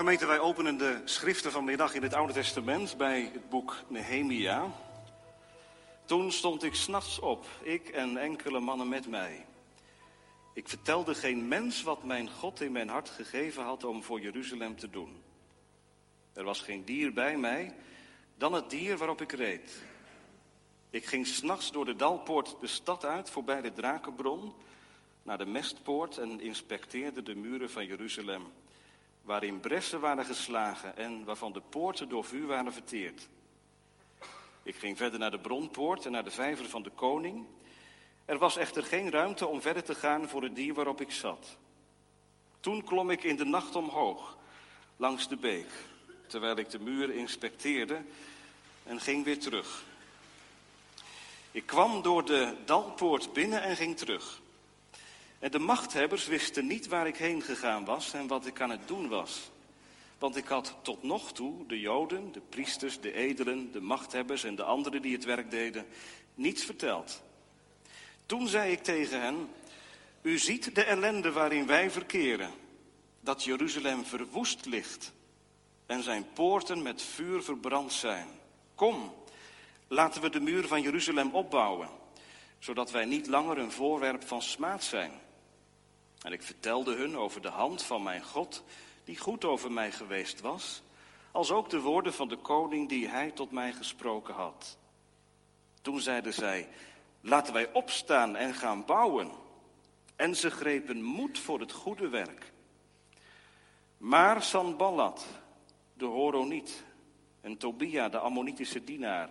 Gemeente, wij openen de schriften vanmiddag in het Oude Testament bij het boek Nehemia. Toen stond ik s'nachts op, ik en enkele mannen met mij. Ik vertelde geen mens wat mijn God in mijn hart gegeven had om voor Jeruzalem te doen. Er was geen dier bij mij dan het dier waarop ik reed. Ik ging s'nachts door de dalpoort de stad uit, voorbij de drakenbron, naar de mestpoort en inspecteerde de muren van Jeruzalem waarin bressen waren geslagen en waarvan de poorten door vuur waren verteerd. Ik ging verder naar de bronpoort en naar de vijver van de koning. Er was echter geen ruimte om verder te gaan voor het dier waarop ik zat. Toen klom ik in de nacht omhoog, langs de beek, terwijl ik de muur inspecteerde en ging weer terug. Ik kwam door de dalpoort binnen en ging terug. En de machthebbers wisten niet waar ik heen gegaan was en wat ik aan het doen was. Want ik had tot nog toe de Joden, de priesters, de edelen, de machthebbers en de anderen die het werk deden, niets verteld. Toen zei ik tegen hen, u ziet de ellende waarin wij verkeren, dat Jeruzalem verwoest ligt en zijn poorten met vuur verbrand zijn. Kom, laten we de muur van Jeruzalem opbouwen, zodat wij niet langer een voorwerp van smaad zijn. En ik vertelde hun over de hand van mijn God, die goed over mij geweest was, als ook de woorden van de koning die hij tot mij gesproken had. Toen zeiden zij, laten wij opstaan en gaan bouwen. En ze grepen moed voor het goede werk. Maar Sanballat, de Horoniet, en Tobia, de Ammonitische dienaar,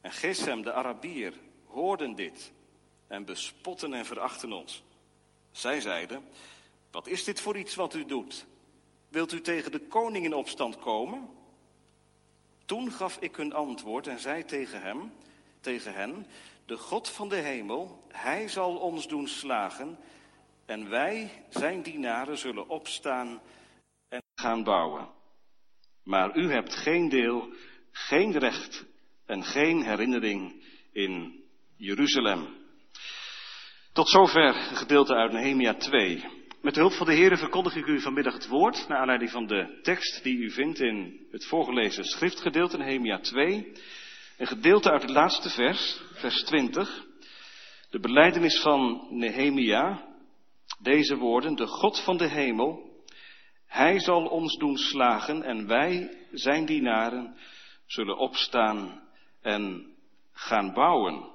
en Gesem, de Arabier, hoorden dit en bespotten en verachten ons. Zij zeiden, wat is dit voor iets wat u doet? Wilt u tegen de koning in opstand komen? Toen gaf ik hun antwoord en zei tegen hem, tegen hen, de God van de hemel, hij zal ons doen slagen en wij, zijn dienaren, zullen opstaan en gaan bouwen. Maar u hebt geen deel, geen recht en geen herinnering in Jeruzalem. Tot zover een gedeelte uit Nehemia 2. Met de hulp van de Heer verkondig ik u vanmiddag het woord, naar aanleiding van de tekst die u vindt in het voorgelezen schriftgedeelte Nehemia 2. Een gedeelte uit het laatste vers, vers 20. De beleidenis van Nehemia, deze woorden, de God van de hemel, hij zal ons doen slagen en wij, zijn dienaren, zullen opstaan en gaan bouwen.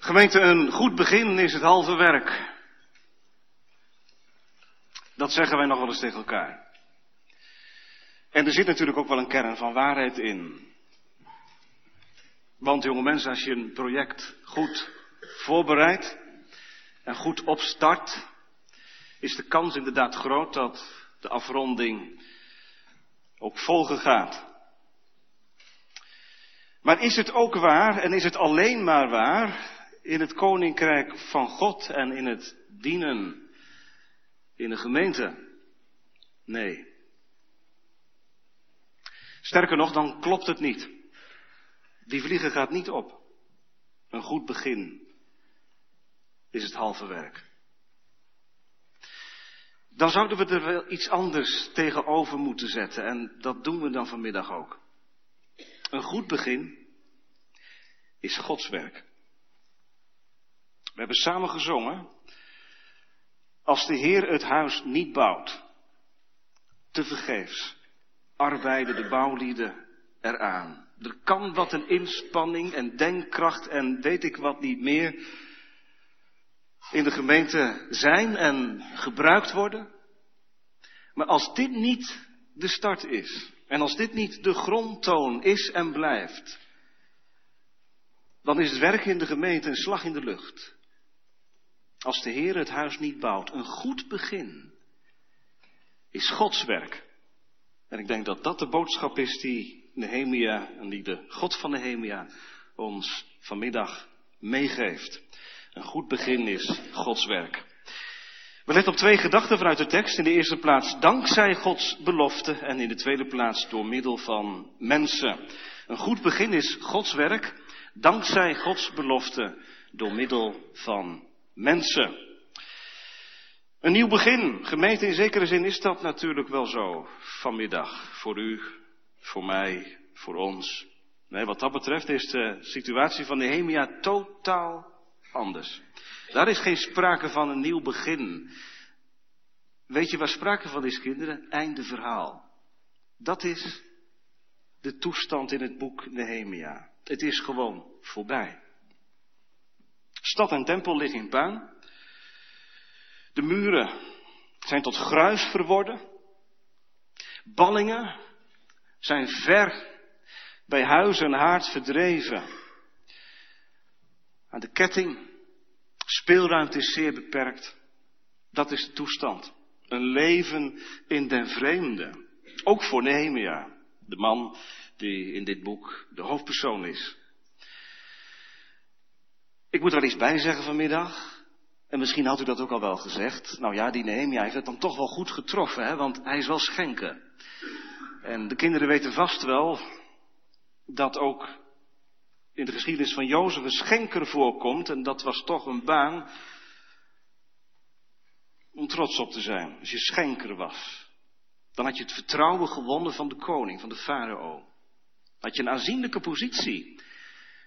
Gemeente, een goed begin is het halve werk. Dat zeggen wij nog wel eens tegen elkaar. En er zit natuurlijk ook wel een kern van waarheid in. Want jonge mensen, als je een project goed voorbereidt en goed opstart, is de kans inderdaad groot dat de afronding ook volgen gaat. Maar is het ook waar en is het alleen maar waar in het koninkrijk van God en in het dienen in de gemeente? Nee. Sterker nog, dan klopt het niet. Die vliegen gaat niet op. Een goed begin is het halve werk. Dan zouden we er wel iets anders tegenover moeten zetten en dat doen we dan vanmiddag ook. Een goed begin is Gods werk. We hebben samen gezongen. Als de Heer het huis niet bouwt, te vergeefs, arbeiden de bouwlieden eraan. Er kan wat een inspanning en denkkracht en weet ik wat niet meer in de gemeente zijn en gebruikt worden. Maar als dit niet de start is, en als dit niet de grondtoon is en blijft, dan is het werk in de gemeente een slag in de lucht. Als de Heer het huis niet bouwt, een goed begin is Gods werk. En ik denk dat dat de boodschap is die Nehemia en die de God van Nehemia ons vanmiddag meegeeft. Een goed begin is Gods werk. We letten op twee gedachten vanuit de tekst. In de eerste plaats dankzij Gods belofte en in de tweede plaats door middel van mensen. Een goed begin is Gods werk, dankzij Gods belofte door middel van mensen. Een nieuw begin. Gemeente in zekere zin is dat natuurlijk wel zo. Vanmiddag. Voor u, voor mij, voor ons. Nee, wat dat betreft is de situatie van Nehemia totaal anders. Daar is geen sprake van een nieuw begin. Weet je waar sprake van is, kinderen? Einde verhaal. Dat is de toestand in het boek Nehemia. Het is gewoon voorbij. Stad en tempel liggen in puin. De muren zijn tot gruis verworden. Ballingen zijn ver bij huis en haard verdreven. Aan de ketting, speelruimte is zeer beperkt. Dat is de toestand. Een leven in den vreemde. Ook voor Nehemia, de man die in dit boek de hoofdpersoon is. Ik moet er iets bij zeggen vanmiddag. En misschien had u dat ook al wel gezegd. Nou ja, die Nehemia heeft het dan toch wel goed getroffen, hè? want hij is wel schenken. En de kinderen weten vast wel dat ook in de geschiedenis van Jozef een schenker voorkomt. En dat was toch een baan om trots op te zijn. Als je schenker was, dan had je het vertrouwen gewonnen van de koning, van de farao. Had je een aanzienlijke positie.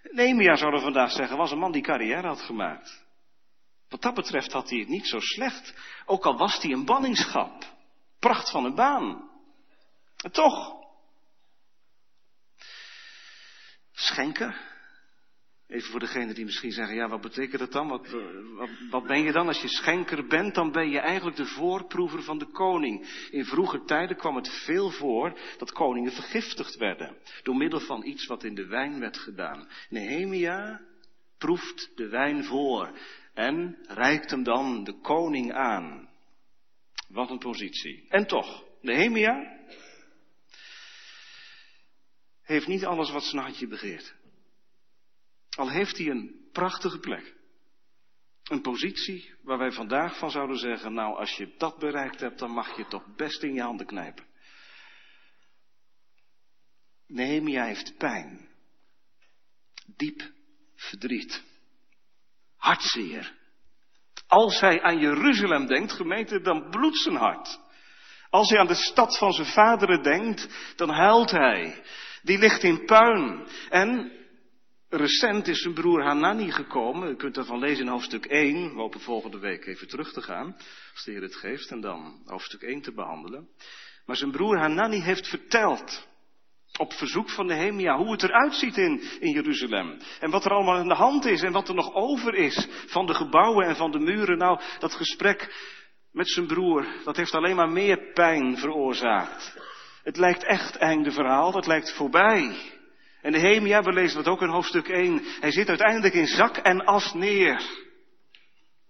Nehemia zouden vandaag zeggen, was een man die carrière had gemaakt. Wat dat betreft had hij het niet zo slecht. Ook al was hij een banningschap. Pracht van een baan. En toch. Schenken. Even voor degenen die misschien zeggen, ja, wat betekent dat dan? Wat, wat, wat, ben je dan? Als je schenker bent, dan ben je eigenlijk de voorproever van de koning. In vroege tijden kwam het veel voor dat koningen vergiftigd werden. Door middel van iets wat in de wijn werd gedaan. Nehemia proeft de wijn voor en reikt hem dan de koning aan. Wat een positie. En toch, Nehemia heeft niet alles wat zijn hartje begeert. Al heeft hij een prachtige plek. Een positie waar wij vandaag van zouden zeggen, nou als je dat bereikt hebt, dan mag je toch best in je handen knijpen. Nehemia heeft pijn. Diep verdriet. Hartzeer. Als hij aan Jeruzalem denkt, gemeente, dan bloedt zijn hart. Als hij aan de stad van zijn vaderen denkt, dan huilt hij. Die ligt in puin. En recent is zijn broer Hanani gekomen. U kunt daarvan lezen in hoofdstuk 1. We hopen volgende week even terug te gaan. Als de Heer het geeft. En dan hoofdstuk 1 te behandelen. Maar zijn broer Hanani heeft verteld. Op verzoek van Nehemia hoe het eruit ziet in, in Jeruzalem. En wat er allemaal in de hand is en wat er nog over is van de gebouwen en van de muren. Nou, dat gesprek met zijn broer, dat heeft alleen maar meer pijn veroorzaakt. Het lijkt echt einde verhaal, dat lijkt voorbij. En Nehemia, we lezen dat ook in hoofdstuk 1, hij zit uiteindelijk in zak en as neer.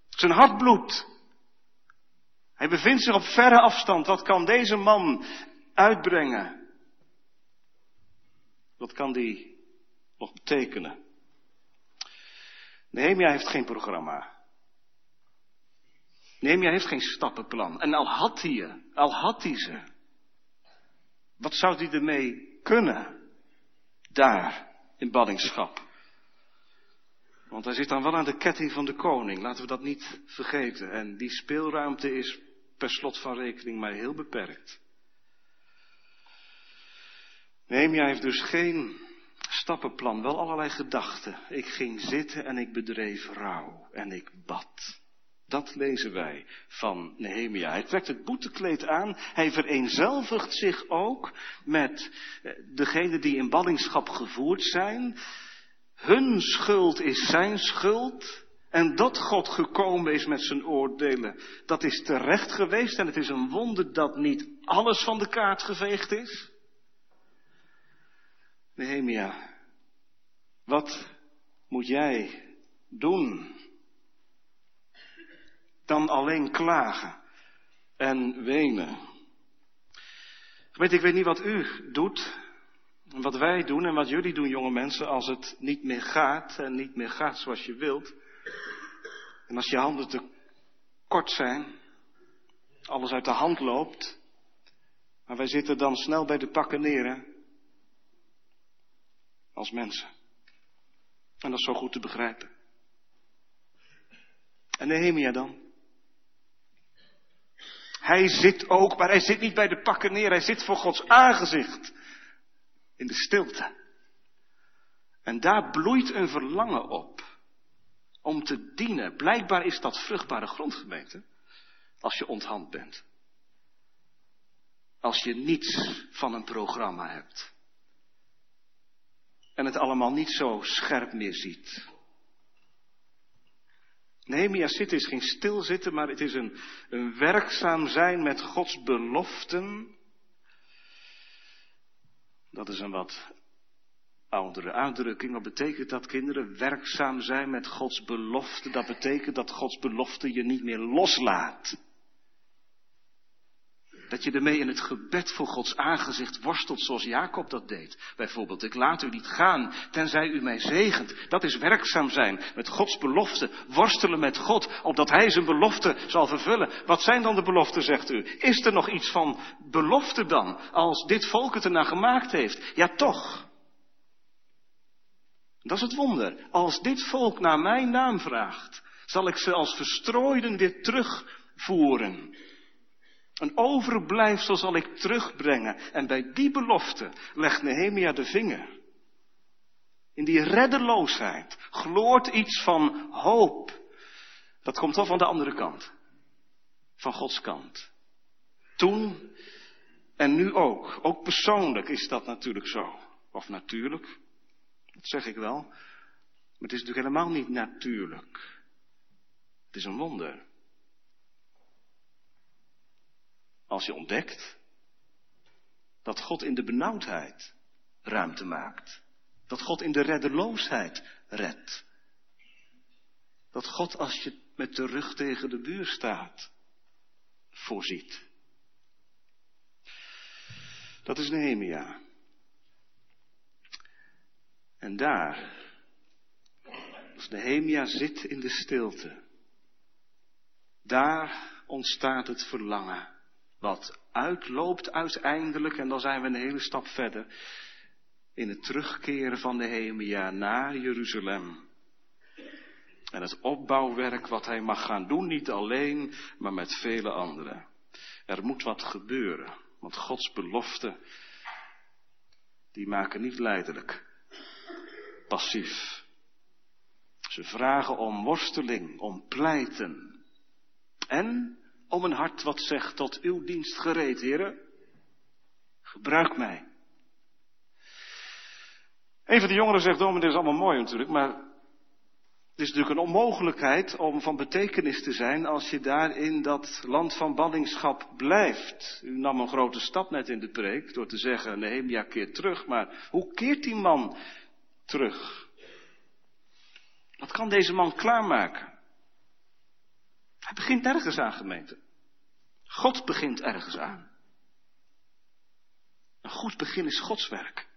Zijn hart bloedt. Hij bevindt zich op verre afstand. Wat kan deze man uitbrengen? Wat kan die nog betekenen? Nehemia heeft geen programma. Nehemia heeft geen stappenplan. En al had hij je, al had hij ze. Wat zou hij ermee kunnen? Daar, in ballingschap. Want hij zit dan wel aan de ketting van de koning. Laten we dat niet vergeten. En die speelruimte is per slot van rekening maar heel beperkt. Nehemia heeft dus geen stappenplan, wel allerlei gedachten. Ik ging zitten en ik bedreef rouw en ik bad. Dat lezen wij van Nehemia. Hij trekt het boetekleed aan. Hij vereenzelvigt zich ook met eh, degenen die in ballingschap gevoerd zijn. Hun schuld is zijn schuld. En dat God gekomen is met zijn oordelen, dat is terecht geweest. En het is een wonder dat niet alles van de kaart geveegd is. Nehemia, wat moet jij doen? Dan alleen klagen en wenen. Weet, ik weet niet wat u doet, wat wij doen en wat jullie doen, jonge mensen, als het niet meer gaat en niet meer gaat zoals je wilt. En als je handen te kort zijn, alles uit de hand loopt. Maar wij zitten dan snel bij de pakken neer, hè? als mensen. En dat is zo goed te begrijpen. En Nehemia dan? Hij zit ook, maar hij zit niet bij de pakken neer. Hij zit voor Gods aangezicht. In de stilte. En daar bloeit een verlangen op. Om te dienen. Blijkbaar is dat vruchtbare grondgemeente. Als je onthand bent. Als je niets van een programma hebt. En het allemaal niet zo scherp meer ziet. Nehemia zitten is geen stilzitten, maar het is een, een werkzaam zijn met Gods beloften. Dat is een wat oudere uitdrukking. Wat betekent dat, kinderen? Werkzaam zijn met Gods belofte. Dat betekent dat Gods belofte je niet meer loslaat. Dat je ermee in het gebed voor Gods aangezicht worstelt zoals Jacob dat deed. Bijvoorbeeld, ik laat u niet gaan, tenzij u mij zegent. Dat is werkzaam zijn met Gods belofte. Worstelen met God, opdat Hij zijn belofte zal vervullen. Wat zijn dan de beloften, zegt u? Is er nog iets van belofte dan, als dit volk het ernaar gemaakt heeft? Ja, toch. Dat is het wonder. Als dit volk naar mijn naam vraagt, zal ik ze als verstrooiden weer terugvoeren. Een overblijfsel zal ik terugbrengen. En bij die belofte legt Nehemia de vinger. In die reddeloosheid gloort iets van hoop. Dat komt wel van de andere kant. Van Gods kant. Toen en nu ook. Ook persoonlijk is dat natuurlijk zo. Of natuurlijk. Dat zeg ik wel. Maar het is natuurlijk helemaal niet natuurlijk. Het is een wonder. Als je ontdekt dat God in de benauwdheid ruimte maakt. Dat God in de reddeloosheid redt. Dat God als je met de rug tegen de buur staat, voorziet. Dat is Nehemia. En daar, als Nehemia zit in de stilte, daar ontstaat het verlangen wat uitloopt uiteindelijk, en dan zijn we een hele stap verder, in het terugkeren van Nehemia naar Jeruzalem. En het opbouwwerk wat hij mag gaan doen, niet alleen, maar met vele anderen. Er moet wat gebeuren, want Gods beloften, die maken niet leidelijk, passief. Ze vragen om worsteling, om pleiten. En om een hart wat zegt tot uw dienst gereed, heren. Gebruik mij. Een van de jongeren zegt, oh, dit is allemaal mooi natuurlijk, maar het is natuurlijk een onmogelijkheid om van betekenis te zijn als je daar in dat land van ballingschap blijft. U nam een grote stap net in de preek door te zeggen, Nehemia keert terug, maar hoe keert die man terug? Wat kan deze man klaarmaken? Hij begint nergens aan, gemeente. God begint ergens aan. Een goed begin is Gods werk.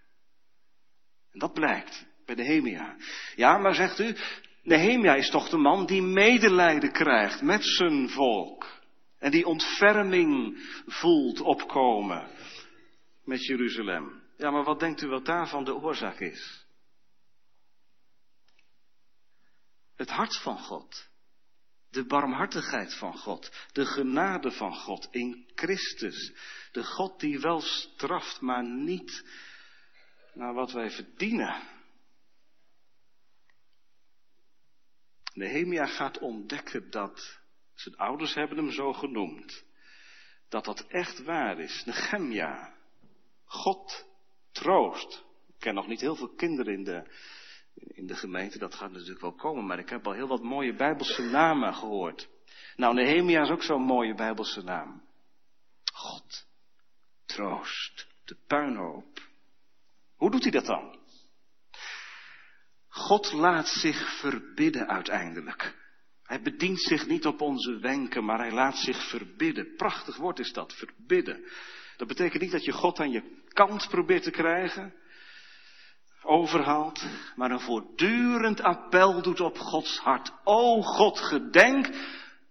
En dat blijkt bij Nehemia. Ja, maar zegt u, Nehemia is toch de man die medelijden krijgt met zijn volk. En die ontferming voelt opkomen met Jeruzalem. Ja, maar wat denkt u wat daarvan de oorzaak is? Het hart van God de barmhartigheid van God, de genade van God in Christus. De God die wel straft, maar niet naar wat wij verdienen. Nehemia gaat ontdekken dat, zijn ouders hebben hem zo genoemd, dat dat echt waar is. Nehemia, God troost. Ik ken nog niet heel veel kinderen in de in de gemeente, dat gaat natuurlijk wel komen, maar ik heb al heel wat mooie Bijbelse namen gehoord. Nou, Nehemia is ook zo'n mooie Bijbelse naam. God, troost, de puinhoop. Hoe doet hij dat dan? God laat zich verbidden uiteindelijk. Hij bedient zich niet op onze wenken, maar hij laat zich verbidden. Prachtig woord is dat, verbidden. Dat betekent niet dat je God aan je kant probeert te krijgen overhaalt, maar een voortdurend appel doet op Gods hart. O God, gedenk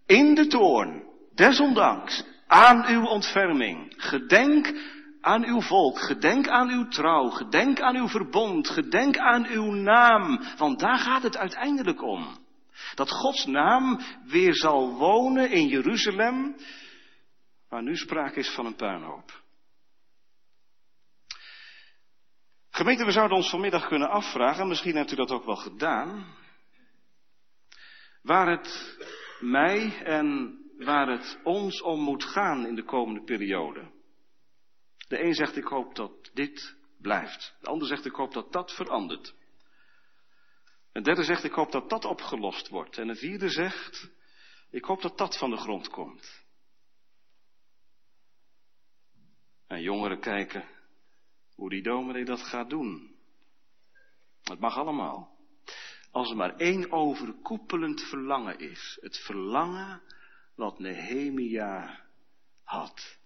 in de toorn, desondanks, aan uw ontferming. Gedenk aan uw volk, gedenk aan uw trouw, gedenk aan uw verbond, gedenk aan uw naam, want daar gaat het uiteindelijk om. Dat Gods naam weer zal wonen in Jeruzalem, waar nu sprake is van een puinhoop. Gemeente, we zouden ons vanmiddag kunnen afvragen, misschien hebt u dat ook wel gedaan, waar het mij en waar het ons om moet gaan in de komende periode. De een zegt ik hoop dat dit blijft. De ander zegt ik hoop dat dat verandert. Een derde zegt ik hoop dat dat opgelost wordt. En een vierde zegt ik hoop dat dat van de grond komt. En jongeren kijken hoe die dominee dat gaat doen. Het mag allemaal. Als er maar één overkoepelend verlangen is. Het verlangen wat Nehemia had.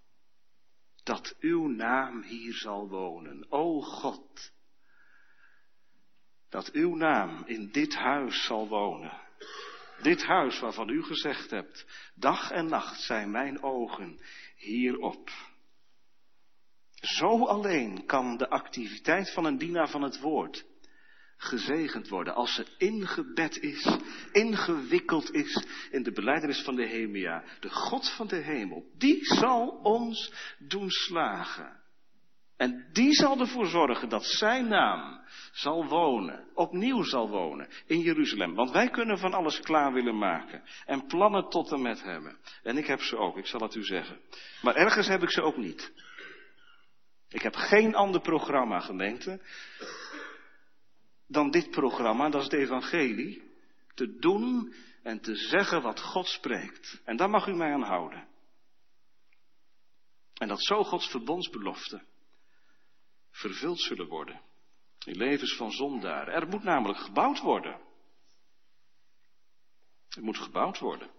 Dat uw naam hier zal wonen. O God. Dat uw naam in dit huis zal wonen. Dit huis waarvan u gezegd hebt, dag en nacht zijn mijn ogen hierop. Zo alleen kan de activiteit van een dienaar van het woord gezegend worden als ze ingebed is, ingewikkeld is in de beleidenis van de Hemia. De God van de hemel, die zal ons doen slagen. En die zal ervoor zorgen dat zijn naam zal wonen, opnieuw zal wonen in Jeruzalem. Want wij kunnen van alles klaar willen maken en plannen tot en met hebben. En ik heb ze ook, ik zal het u zeggen. Maar ergens heb ik ze ook niet. Ik heb geen ander programma, gemeente, dan dit programma, dat is het evangelie, te doen en te zeggen wat God spreekt. En daar mag u mij aan houden. En dat zo Gods verbondsbeloften vervuld zullen worden. In levens van zondaar. Er moet namelijk gebouwd worden. Er moet gebouwd worden.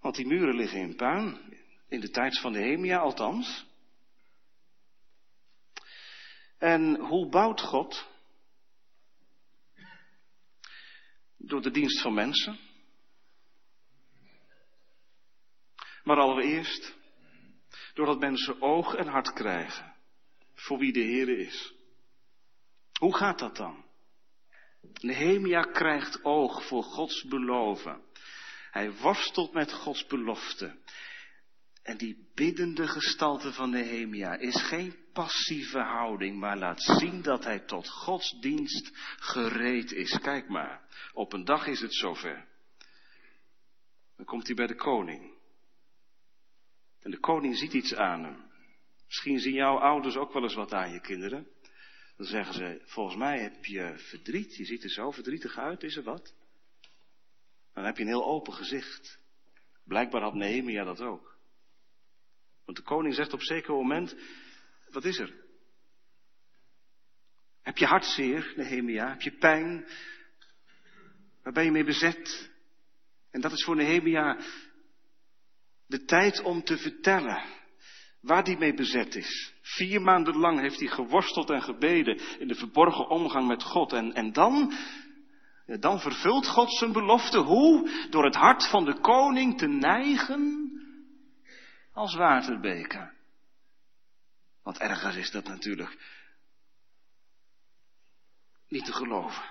Want die muren liggen in puin. In de tijd van Nehemia althans. En hoe bouwt God? Door de dienst van mensen. Maar allereerst doordat mensen oog en hart krijgen voor wie de Heer is. Hoe gaat dat dan? Nehemia krijgt oog voor Gods beloven. Hij worstelt met Gods belofte. En die biddende gestalte van Nehemia is geen passieve houding, maar laat zien dat hij tot Gods dienst gereed is. Kijk maar, op een dag is het zover. Dan komt hij bij de koning. En de koning ziet iets aan hem. Misschien zien jouw ouders ook wel eens wat aan je kinderen. Dan zeggen ze, volgens mij heb je verdriet, je ziet er zo verdrietig uit, is er wat? Dan heb je een heel open gezicht. Blijkbaar had Nehemia dat ook. Want de koning zegt op zeker moment, wat is er? Heb je hartzeer, Nehemia? Heb je pijn? Waar ben je mee bezet? En dat is voor Nehemia de tijd om te vertellen waar hij mee bezet is. Vier maanden lang heeft hij geworsteld en gebeden in de verborgen omgang met God. En, en dan, dan vervult God zijn belofte. Hoe? Door het hart van de koning te neigen als waterbeker. Want ergens is dat natuurlijk niet te geloven.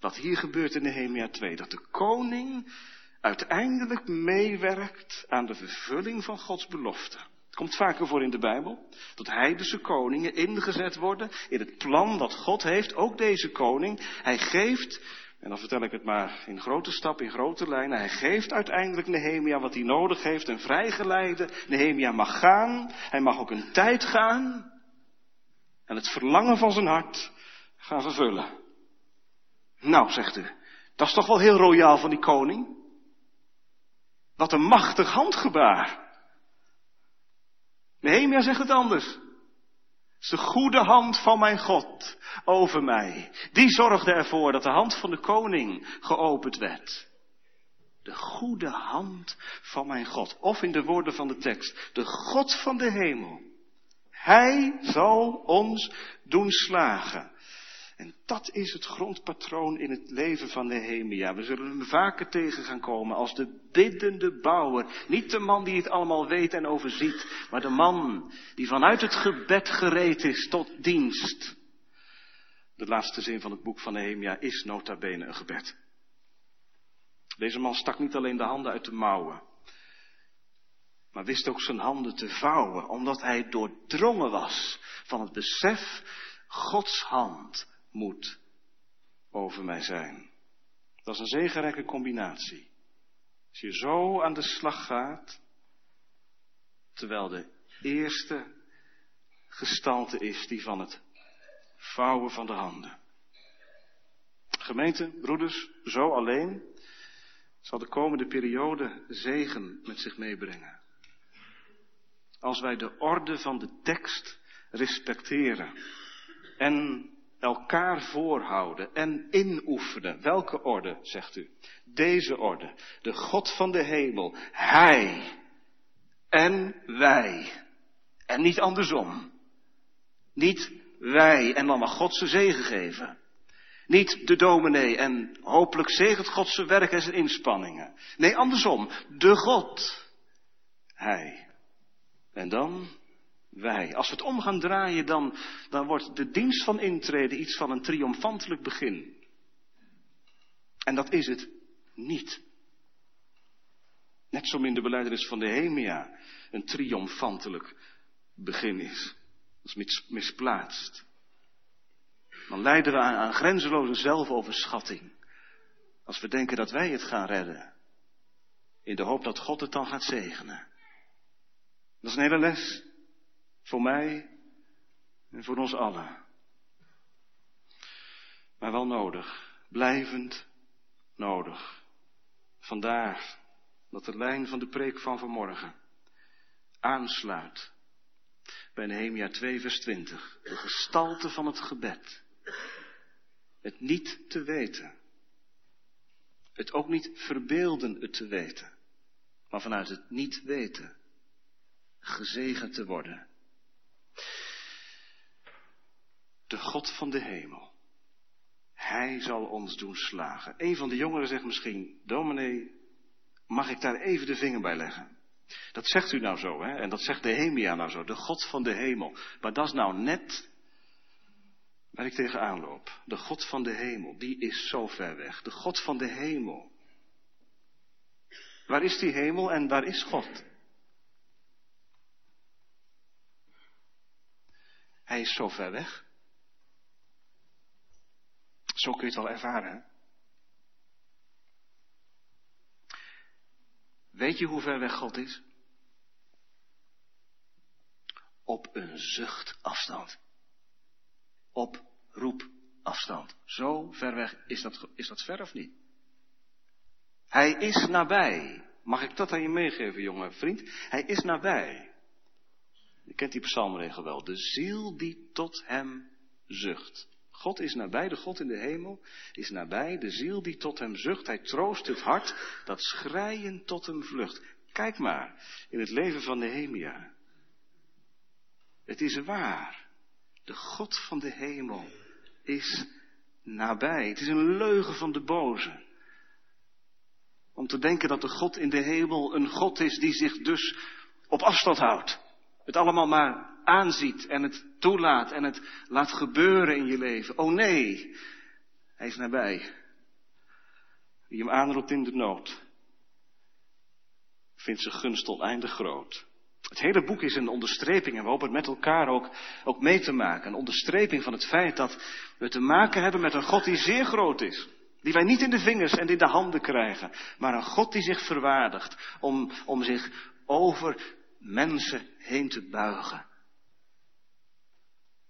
Wat hier gebeurt in Nehemia 2, dat de koning uiteindelijk meewerkt aan de vervulling van Gods belofte. Het komt vaker voor in de Bijbel. Dat heidense koningen ingezet worden in het plan dat God heeft. Ook deze koning. Hij geeft, en dan vertel ik het maar in grote stap, in grote lijnen. Hij geeft uiteindelijk Nehemia wat hij nodig heeft. Een vrijgeleide. Nehemia mag gaan. Hij mag ook een tijd gaan. En het verlangen van zijn hart gaan vervullen. Nou, zegt u, dat is toch wel heel royaal van die koning? Wat een machtig handgebaar. Nehemia zegt het anders. De goede hand van mijn God over mij. Die zorgde ervoor dat de hand van de koning geopend werd. De goede hand van mijn God. Of in de woorden van de tekst, de God van de hemel. Hij zal ons doen slagen. En dat is het grondpatroon in het leven van Nehemia. We zullen hem vaker tegen gaan komen als de biddende bouwer. Niet de man die het allemaal weet en overziet, maar de man die vanuit het gebed gereed is tot dienst. De laatste zin van het boek van Nehemia is nota bene een gebed. Deze man stak niet alleen de handen uit de mouwen. maar wist ook zijn handen te vouwen, omdat hij doordrongen was van het besef, Gods hand moet over mij zijn. Dat is een zegenrijke combinatie. Als je zo aan de slag gaat, terwijl de eerste gestalte is die van het vouwen van de handen. Gemeente, broeders, zo alleen zal de komende periode zegen met zich meebrengen. Als wij de orde van de tekst respecteren en elkaar voorhouden en inoefenen. Welke orde, zegt u? Deze orde. De God van de hemel. Hij en wij. En niet andersom. Niet wij en dan mag God zijn zegen geven. Niet de dominee en hopelijk zegent God zijn werk en zijn inspanningen. Nee, andersom. De God. Hij. En dan wij. Als we het om gaan draaien, dan, dan wordt de dienst van intreden iets van een triomfantelijk begin. En dat is het niet. Net zo min de beleidenis van de Hemia een triomfantelijk begin is. Dat is misplaatst. Dan leiden we aan grenzeloze zelfoverschatting. Als we denken dat wij het gaan redden. In de hoop dat God het dan gaat zegenen. Dat is een hele les. Voor mij en voor ons allen. Maar wel nodig. Blijvend nodig. Vandaar dat de lijn van de preek van vanmorgen aansluit bij Nehemia 2 vers 20. De gestalte van het gebed. Het niet te weten. Het ook niet verbeelden het te weten. Maar vanuit het niet weten gezegend te worden. De God van de hemel. Hij zal ons doen slagen. Een van de jongeren zegt misschien, dominee, mag ik daar even de vinger bij leggen? Dat zegt u nou zo, hè? En dat zegt de Hemia nou zo, de God van de hemel. Maar dat is nou net waar ik tegenaan loop. De God van de hemel, die is zo ver weg. De God van de hemel. Waar is die hemel en waar is God? Hij is zo ver weg. Zo kun je het wel ervaren. Weet je hoe ver weg God is? Op een zuchtafstand. Op roepafstand. Zo ver weg is dat, is dat ver of niet? Hij is nabij. Mag ik dat aan je meegeven, jonge vriend? Hij is nabij. Je kent die psalmregel wel. De ziel die tot hem zucht. God is nabij, de God in de hemel is nabij, de ziel die tot hem zucht. Hij troost het hart dat schreien tot hem vlucht. Kijk maar in het leven van Nehemia. Het is waar. De God van de hemel is nabij. Het is een leugen van de boze. Om te denken dat de God in de hemel een God is die zich dus op afstand houdt. Het allemaal maar aanziet en het toelaat en het laat gebeuren in je leven. Oh nee, hij is nabij. Wie hem aanroept in de nood, vindt zijn gunst oneindig groot. Het hele boek is een onderstreping en we hopen het met elkaar ook, ook mee te maken. Een onderstreping van het feit dat we te maken hebben met een God die zeer groot is. Die wij niet in de vingers en in de handen krijgen, maar een God die zich verwaardigt om, om zich over mensen heen te buigen.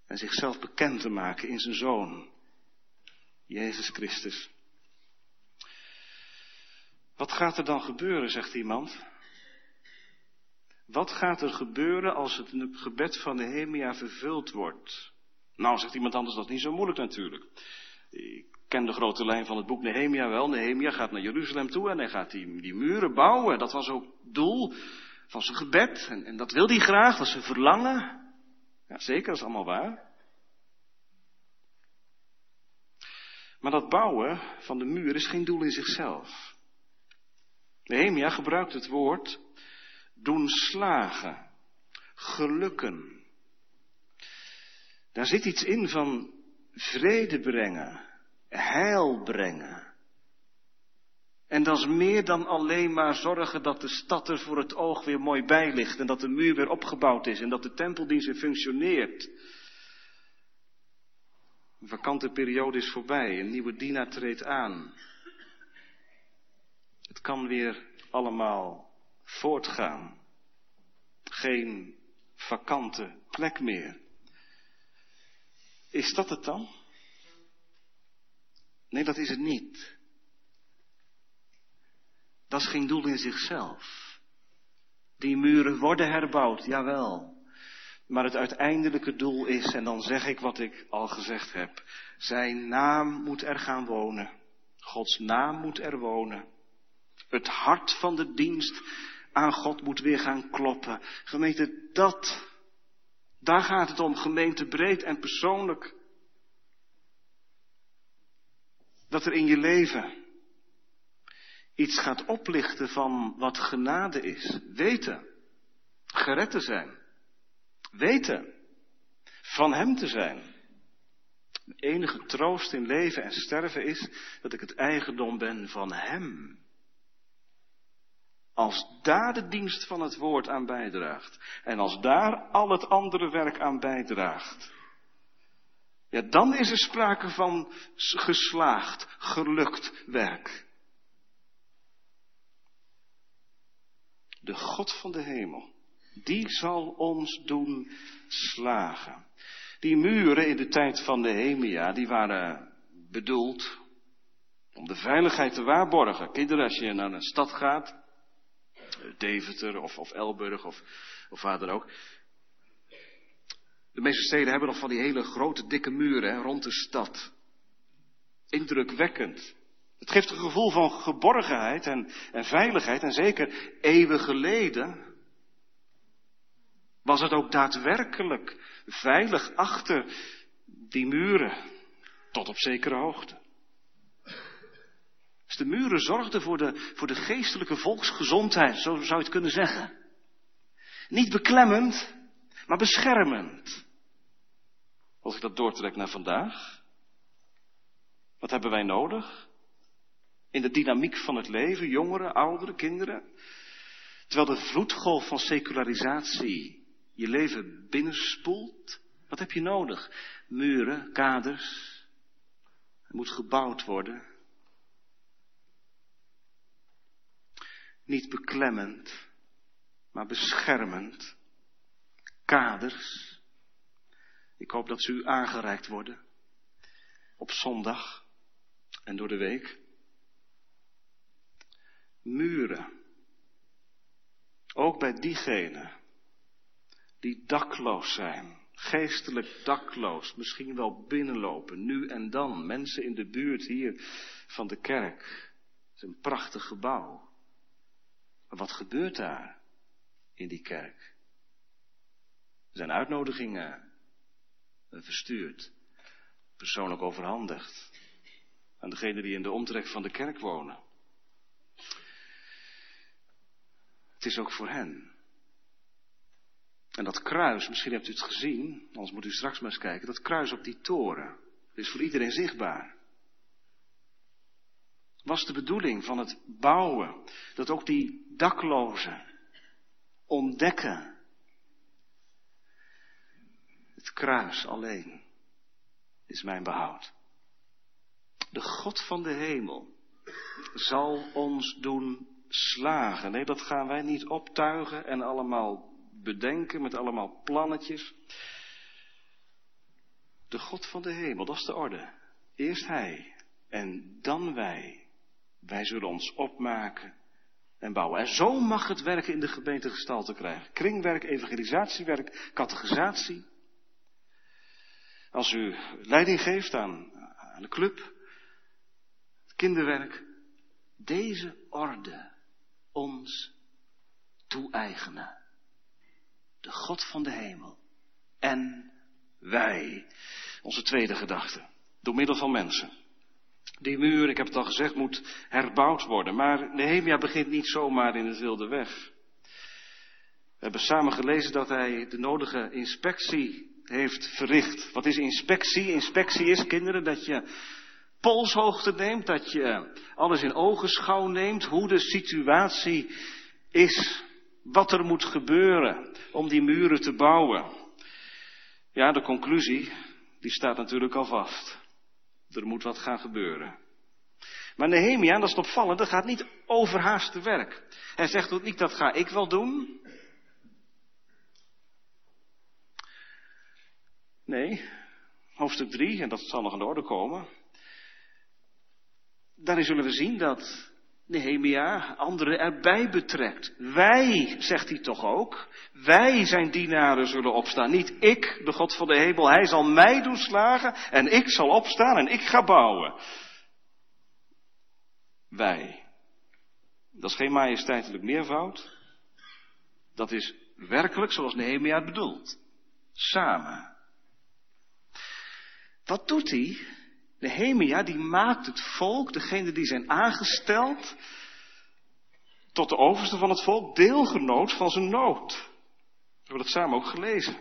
En zichzelf bekend te maken in zijn zoon, Jezus Christus. Wat gaat er dan gebeuren, zegt iemand? Wat gaat er gebeuren als het gebed van Nehemia vervuld wordt? Nou, zegt iemand anders, dat is niet zo moeilijk natuurlijk. Ik ken de grote lijn van het boek Nehemia wel. Nehemia gaat naar Jeruzalem toe en hij gaat die, die muren bouwen. Dat was ook doel van zijn gebed. En, en dat wil hij graag, dat is zijn verlangen. Ja, zeker, dat is allemaal waar. Maar dat bouwen van de muur is geen doel in zichzelf. Nehemia gebruikt het woord doen slagen, gelukken. Daar zit iets in van vrede brengen, heil brengen. En dat is meer dan alleen maar zorgen dat de stad er voor het oog weer mooi bij ligt en dat de muur weer opgebouwd is en dat de tempeldienst weer functioneert. Een vakante periode is voorbij, een nieuwe dienaar treedt aan. Het kan weer allemaal voortgaan. Geen vakante plek meer. Is dat het dan? Nee, dat is het niet. Dat is geen doel in zichzelf. Die muren worden herbouwd, jawel. Maar het uiteindelijke doel is, en dan zeg ik wat ik al gezegd heb, zijn naam moet er gaan wonen. Gods naam moet er wonen. Het hart van de dienst aan God moet weer gaan kloppen. Gemeente, dat, daar gaat het om, gemeente breed en persoonlijk. Dat er in je leven iets gaat oplichten van wat genade is. Weten. Gered te zijn. Weten. Van Hem te zijn. De enige troost in leven en sterven is dat ik het eigendom ben van Hem. Als daar de dienst van het woord aan bijdraagt en als daar al het andere werk aan bijdraagt, ja, dan is er sprake van geslaagd, gelukt werk. De God van de hemel, die zal ons doen slagen. Die muren in de tijd van de Hemia, die waren bedoeld om de veiligheid te waarborgen. Kinderen, als je naar een stad gaat, Deventer of, of Elburg of, of waar dan ook. De meeste steden hebben nog van die hele grote dikke muren rond de stad. Indrukwekkend. Het geeft een gevoel van geborgenheid en, veiligheid. En zeker eeuwen geleden was het ook daadwerkelijk veilig achter die muren. Tot op zekere hoogte. Dus de muren zorgden voor de, voor de geestelijke volksgezondheid, zo zou je het kunnen zeggen. Niet beklemmend, maar beschermend. Als ik dat doortrek naar vandaag. Wat hebben wij nodig? In de dynamiek van het leven, jongeren, ouderen, kinderen. Terwijl de vloedgolf van secularisatie je leven binnenspoelt. Wat heb je nodig? Muren, kaders. Er moet gebouwd worden. Niet beklemmend, maar beschermend. Kaders. Ik hoop dat ze u aangereikt worden. Op zondag en door de week. Muren. Ook bij diegenen die dakloos zijn, geestelijk dakloos, misschien wel binnenlopen, nu en dan. Mensen in de buurt hier van de kerk. Het is een prachtig gebouw. Maar wat gebeurt daar in die kerk? Er zijn uitnodigingen verstuurd, persoonlijk overhandigd aan degenen die in de omtrek van de kerk wonen. Is ook voor hen. En dat kruis, misschien hebt u het gezien, anders moet u straks maar eens kijken, dat kruis op die toren is voor iedereen zichtbaar was de bedoeling van het bouwen. Dat ook die daklozen ontdekken. Het kruis alleen is mijn behoud. De God van de hemel zal ons doen slagen. Nee, dat gaan wij niet optuigen en allemaal bedenken met allemaal plannetjes. De God van de hemel, dat is de orde. Eerst Hij en dan wij. Wij zullen ons opmaken en bouwen. En zo mag het werken in de gemeente gestalte krijgen. Kringwerk, evangelisatiewerk, catechisatie. Als u leiding geeft aan, aan de club, kinderwerk, deze orde ons toe-eigenen. De God van de hemel. En wij. Onze tweede gedachte. Door middel van mensen. Die muur, ik heb het al gezegd, moet herbouwd worden. Maar Nehemia begint niet zomaar in het wilde weg. We hebben samen gelezen dat hij de nodige inspectie heeft verricht. Wat is inspectie? Inspectie is, kinderen, dat je polshoogte neemt, dat je alles in ogenschouw neemt, hoe de situatie is, wat er moet gebeuren om die muren te bouwen. Ja, de conclusie, die staat natuurlijk al vast. Er moet wat gaan gebeuren. Maar Nehemia, dat is opvallend, dat gaat niet overhaast te werk. Hij zegt ook niet, dat ga ik wel doen. Nee, hoofdstuk 3, en dat zal nog in orde komen. Daarin zullen we zien dat Nehemia anderen erbij betrekt. Wij, zegt hij toch ook, wij zijn dienaren zullen opstaan. Niet ik, de God van de hemel, hij zal mij doen slagen en ik zal opstaan en ik ga bouwen. Wij. Dat is geen majesteitelijk meervoud. Dat is werkelijk zoals Nehemia het bedoelt. Samen. Wat doet hij? Nehemia die maakt het volk, degene die zijn aangesteld, tot de overste van het volk, deelgenoot van zijn nood. We hebben dat samen ook gelezen.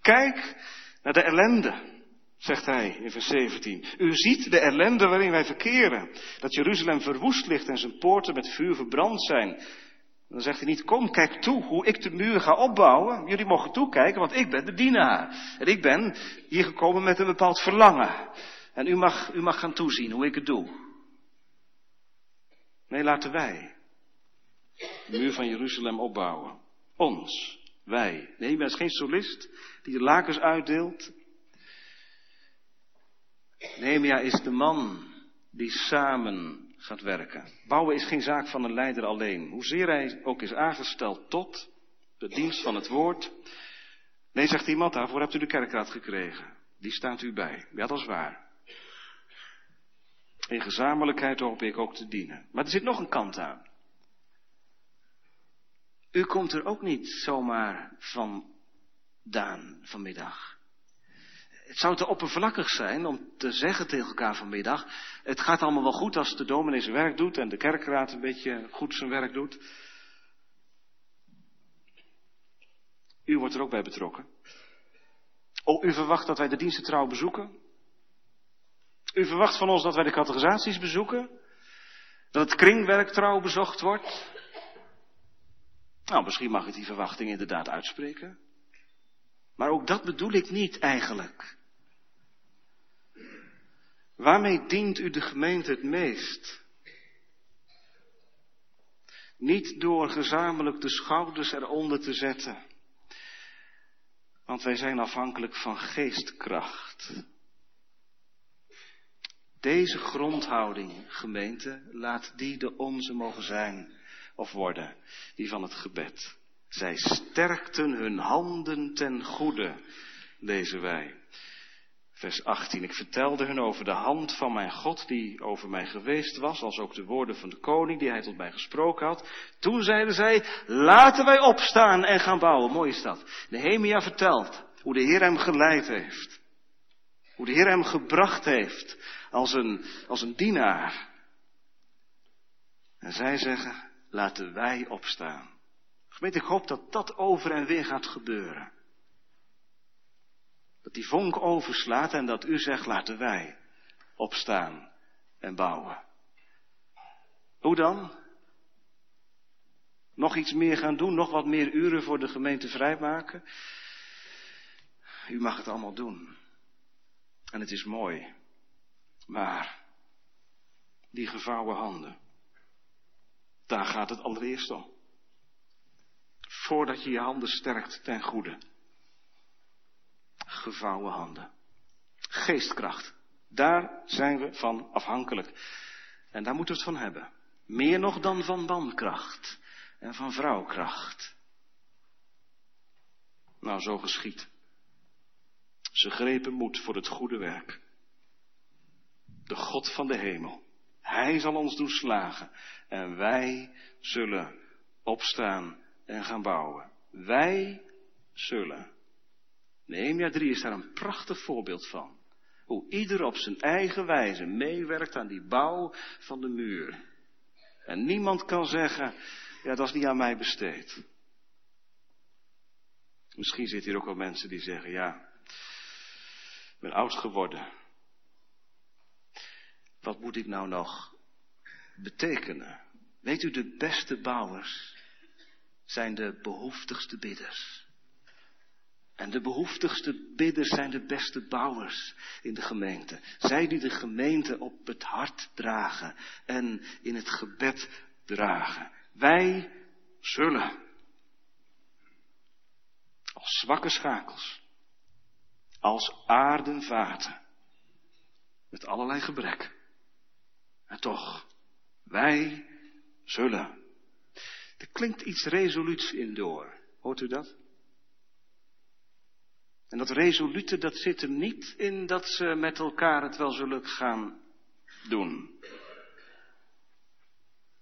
Kijk naar de ellende, zegt hij in vers 17. U ziet de ellende waarin wij verkeren. Dat Jeruzalem verwoest ligt en zijn poorten met vuur verbrand zijn. Dan zegt hij niet, kom, kijk toe hoe ik de muur ga opbouwen. Jullie mogen toekijken, want ik ben de dienaar. En ik ben hier gekomen met een bepaald verlangen. En u mag, u mag gaan toezien hoe ik het doe. Nee, laten wij de muur van Jeruzalem opbouwen. Ons, wij. Nee, ben geen solist die de lakens uitdeelt. Nehemia is de man die samen gaat werken. Bouwen is geen zaak van een leider alleen. Hoezeer hij ook is aangesteld tot de dienst van het woord. Nee, zegt iemand, daarvoor hebt u de kerkraad gekregen. Die staat u bij. Ja, dat is waar. In gezamenlijkheid hoop ik ook te dienen. Maar er zit nog een kant aan. U komt er ook niet zomaar vandaan vanmiddag. Het zou te oppervlakkig zijn om te zeggen tegen elkaar vanmiddag, het gaat allemaal wel goed als de dominee zijn werk doet en de kerkraad een beetje goed zijn werk doet. U wordt er ook bij betrokken. Oh, u verwacht dat wij de diensten trouw bezoeken? U verwacht van ons dat wij de categorisaties bezoeken? Dat het kringwerk trouw bezocht wordt? Nou, misschien mag ik die verwachting inderdaad uitspreken. Maar ook dat bedoel ik niet eigenlijk. Waarmee dient u de gemeente het meest? Niet door gezamenlijk de schouders eronder te zetten. Want wij zijn afhankelijk van geestkracht. Deze grondhouding, gemeente, laat die de onze mogen zijn of worden, die van het gebed. Zij sterkten hun handen ten goede, lezen wij. Vers 18. Ik vertelde hun over de hand van mijn God die over mij geweest was, als ook de woorden van de koning die hij tot mij gesproken had. Toen zeiden zij, laten wij opstaan en gaan bouwen. Mooi is dat. Nehemia vertelt hoe de Heer hem geleid heeft. Hoe de Heer hem gebracht heeft als een, als een dienaar. En zij zeggen, laten wij opstaan. Gemeente, ik hoop dat dat over en weer gaat gebeuren. Dat die vonk overslaat en dat u zegt, laten wij opstaan en bouwen. Hoe dan? Nog iets meer gaan doen, nog wat meer uren voor de gemeente vrijmaken? U mag het allemaal doen. En het is mooi. Maar die gevouwen handen, daar gaat het allereerst om. Voordat je je handen sterkt ten goede. Gevouwen handen. Geestkracht. Daar zijn we van afhankelijk. En daar moeten we het van hebben. Meer nog dan van mankracht en van vrouwkracht. Nou, zo geschiet. Ze grepen moed voor het goede werk. De God van de hemel. Hij zal ons doen slagen. En wij zullen opstaan en gaan bouwen. Wij zullen. Nehemia 3 is daar een prachtig voorbeeld van. Hoe ieder op zijn eigen wijze meewerkt aan die bouw van de muur. En niemand kan zeggen, ja dat is niet aan mij besteed. Misschien zitten hier ook wel mensen die zeggen, ja, ik ben oud geworden. wat moet ik nou nog betekenen? Weet u, de beste bouwers zijn de behoeftigste bidders. En de behoeftigste bidders zijn de beste bouwers in de gemeente. Zij die de gemeente op het hart dragen en in het gebed dragen. Wij zullen als zwakke schakels, als aardenvaten, met allerlei gebrek. En toch, wij zullen. Er klinkt iets resoluuts in door. Hoort u dat? En dat resolute, dat zit er niet in dat ze met elkaar het wel zullen gaan doen.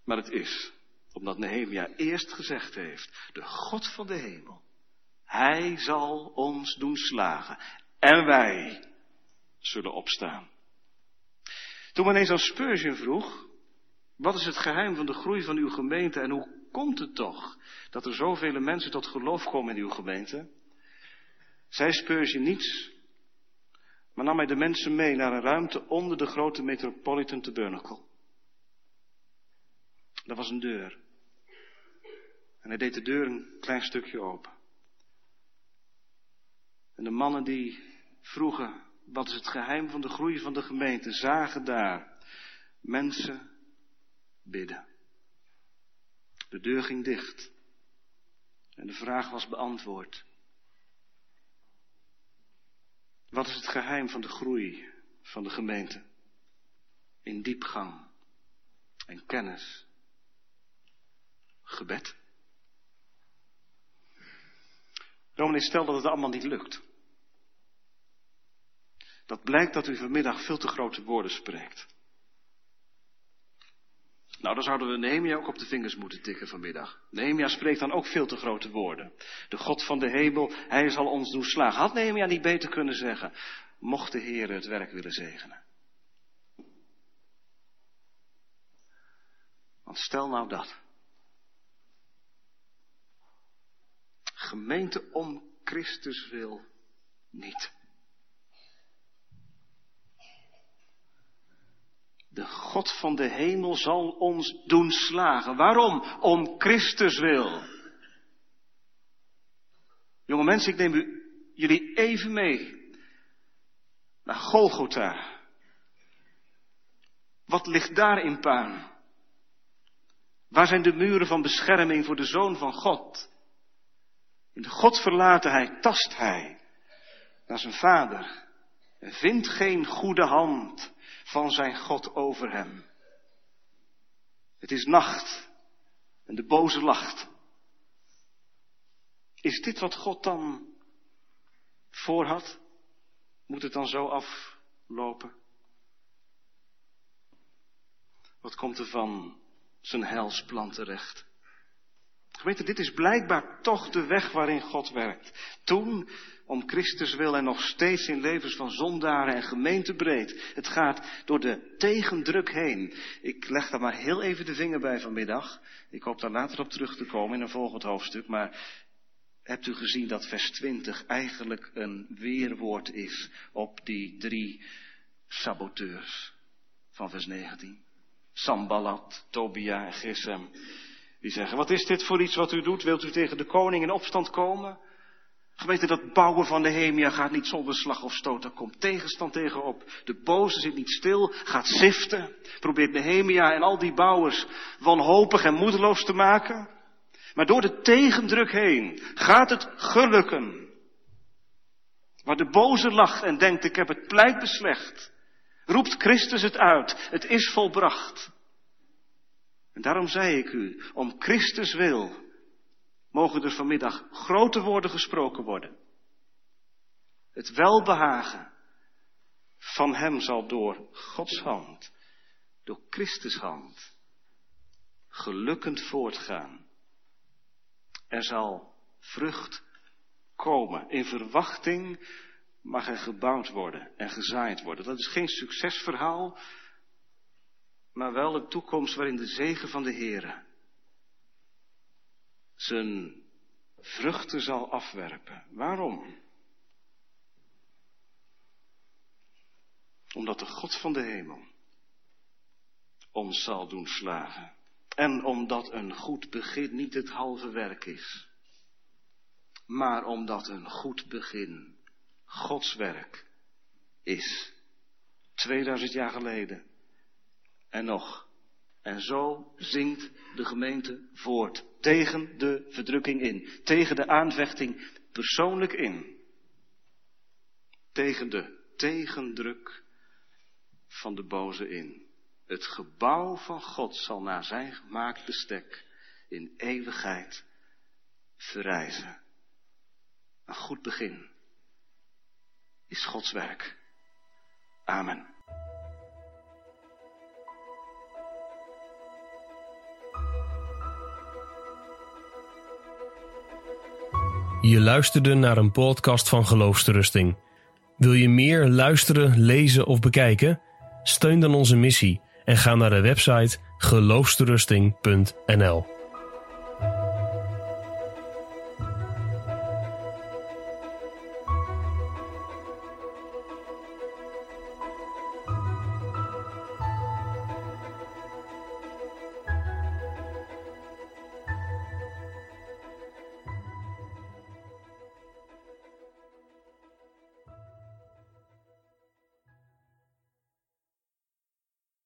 Maar het is, omdat Nehemia eerst gezegd heeft, de God van de hemel, hij zal ons doen slagen en wij zullen opstaan. Toen men eens aan Spurgeon vroeg, wat is het geheim van de groei van uw gemeente en hoe komt het toch dat er zoveel mensen tot geloof komen in uw gemeente? Zij Spurgeon niets, maar nam hij de mensen mee naar een ruimte onder de grote Metropolitan Tabernacle. Dat was een deur. En hij deed de deur een klein stukje open. En de mannen die vroegen, wat is het geheim van de groei van de gemeente, zagen daar mensen bidden. De deur ging dicht. En de vraag was beantwoord. Wat is het geheim van de groei van de gemeente? In diepgang en kennis. Gebed. Dominee, stel dat het allemaal niet lukt. Dat blijkt dat u vanmiddag veel te grote woorden spreekt. Nou, dan zouden we Nehemia ook op de vingers moeten tikken vanmiddag. Nehemia spreekt dan ook veel te grote woorden. De God van de hemel, hij zal ons doen slagen. Had Nehemia niet beter kunnen zeggen, mocht de Heer het werk willen zegenen. Want stel nou dat. Gemeente om Christus wil niet. De God van de hemel zal ons doen slagen. Waarom? Om Christus wil. Jonge mensen, ik neem u, jullie even mee naar Golgotha. Wat ligt daar in puin? Waar zijn de muren van bescherming voor de Zoon van God? In de Godverlatenheid tast hij naar zijn vader en vindt geen goede hand van zijn God over hem. Het is nacht en de boze lacht. Is dit wat God dan voorhad? Moet het dan zo aflopen? Wat komt er van zijn helsplan terecht? Gemeente, dit is blijkbaar toch de weg waarin God werkt. Toen om Christus wil en nog steeds in levens van zondaren en gemeentebreed. Het gaat door de tegendruk heen. Ik leg daar maar heel even de vinger bij vanmiddag. Ik hoop daar later op terug te komen in een volgend hoofdstuk. Maar hebt u gezien dat vers 20 eigenlijk een weerwoord is op die drie saboteurs van vers 19? Sambalat, Tobia en Gesem. Die zeggen, wat is dit voor iets wat u doet? Wilt u tegen de koning in opstand komen? Gemeente, dat bouwen van de Hemia gaat niet zonder slag of stoot. Daar komt tegenstand tegenop. De boze zit niet stil, gaat ziften. Probeert Nehemia en al die bouwers wanhopig en moedeloos te maken. Maar door de tegendruk heen gaat het gelukken. Waar de boze lacht en denkt, ik heb het pleit beslecht. Roept Christus het uit. Het is volbracht. En daarom zei ik u, om Christus wil, mogen er vanmiddag grote woorden gesproken worden. Het welbehagen van Hem zal door Gods hand, door Christus hand, gelukkend voortgaan. Er zal vrucht komen. In verwachting mag er gebouwd worden en gezaaid worden. Dat is geen succesverhaal, maar wel een toekomst waarin de zegen van de Heer zijn vruchten zal afwerpen. Waarom? Omdat de God van de hemel ons zal doen slagen. En omdat een goed begin niet het halve werk is, maar omdat een goed begin Gods werk is. 2000 jaar geleden. En nog. En zo zingt de gemeente voort. Tegen de verdrukking in. Tegen de aanvechting persoonlijk in. Tegen de tegendruk van de boze in. Het gebouw van God zal naar zijn gemaakt bestek in eeuwigheid verrijzen. Een goed begin is Gods werk. Amen. Je luisterde naar een podcast van Geloofsterusting. Wil je meer luisteren, lezen of bekijken? Steun dan onze missie en ga naar de website geloofsterusting.nl.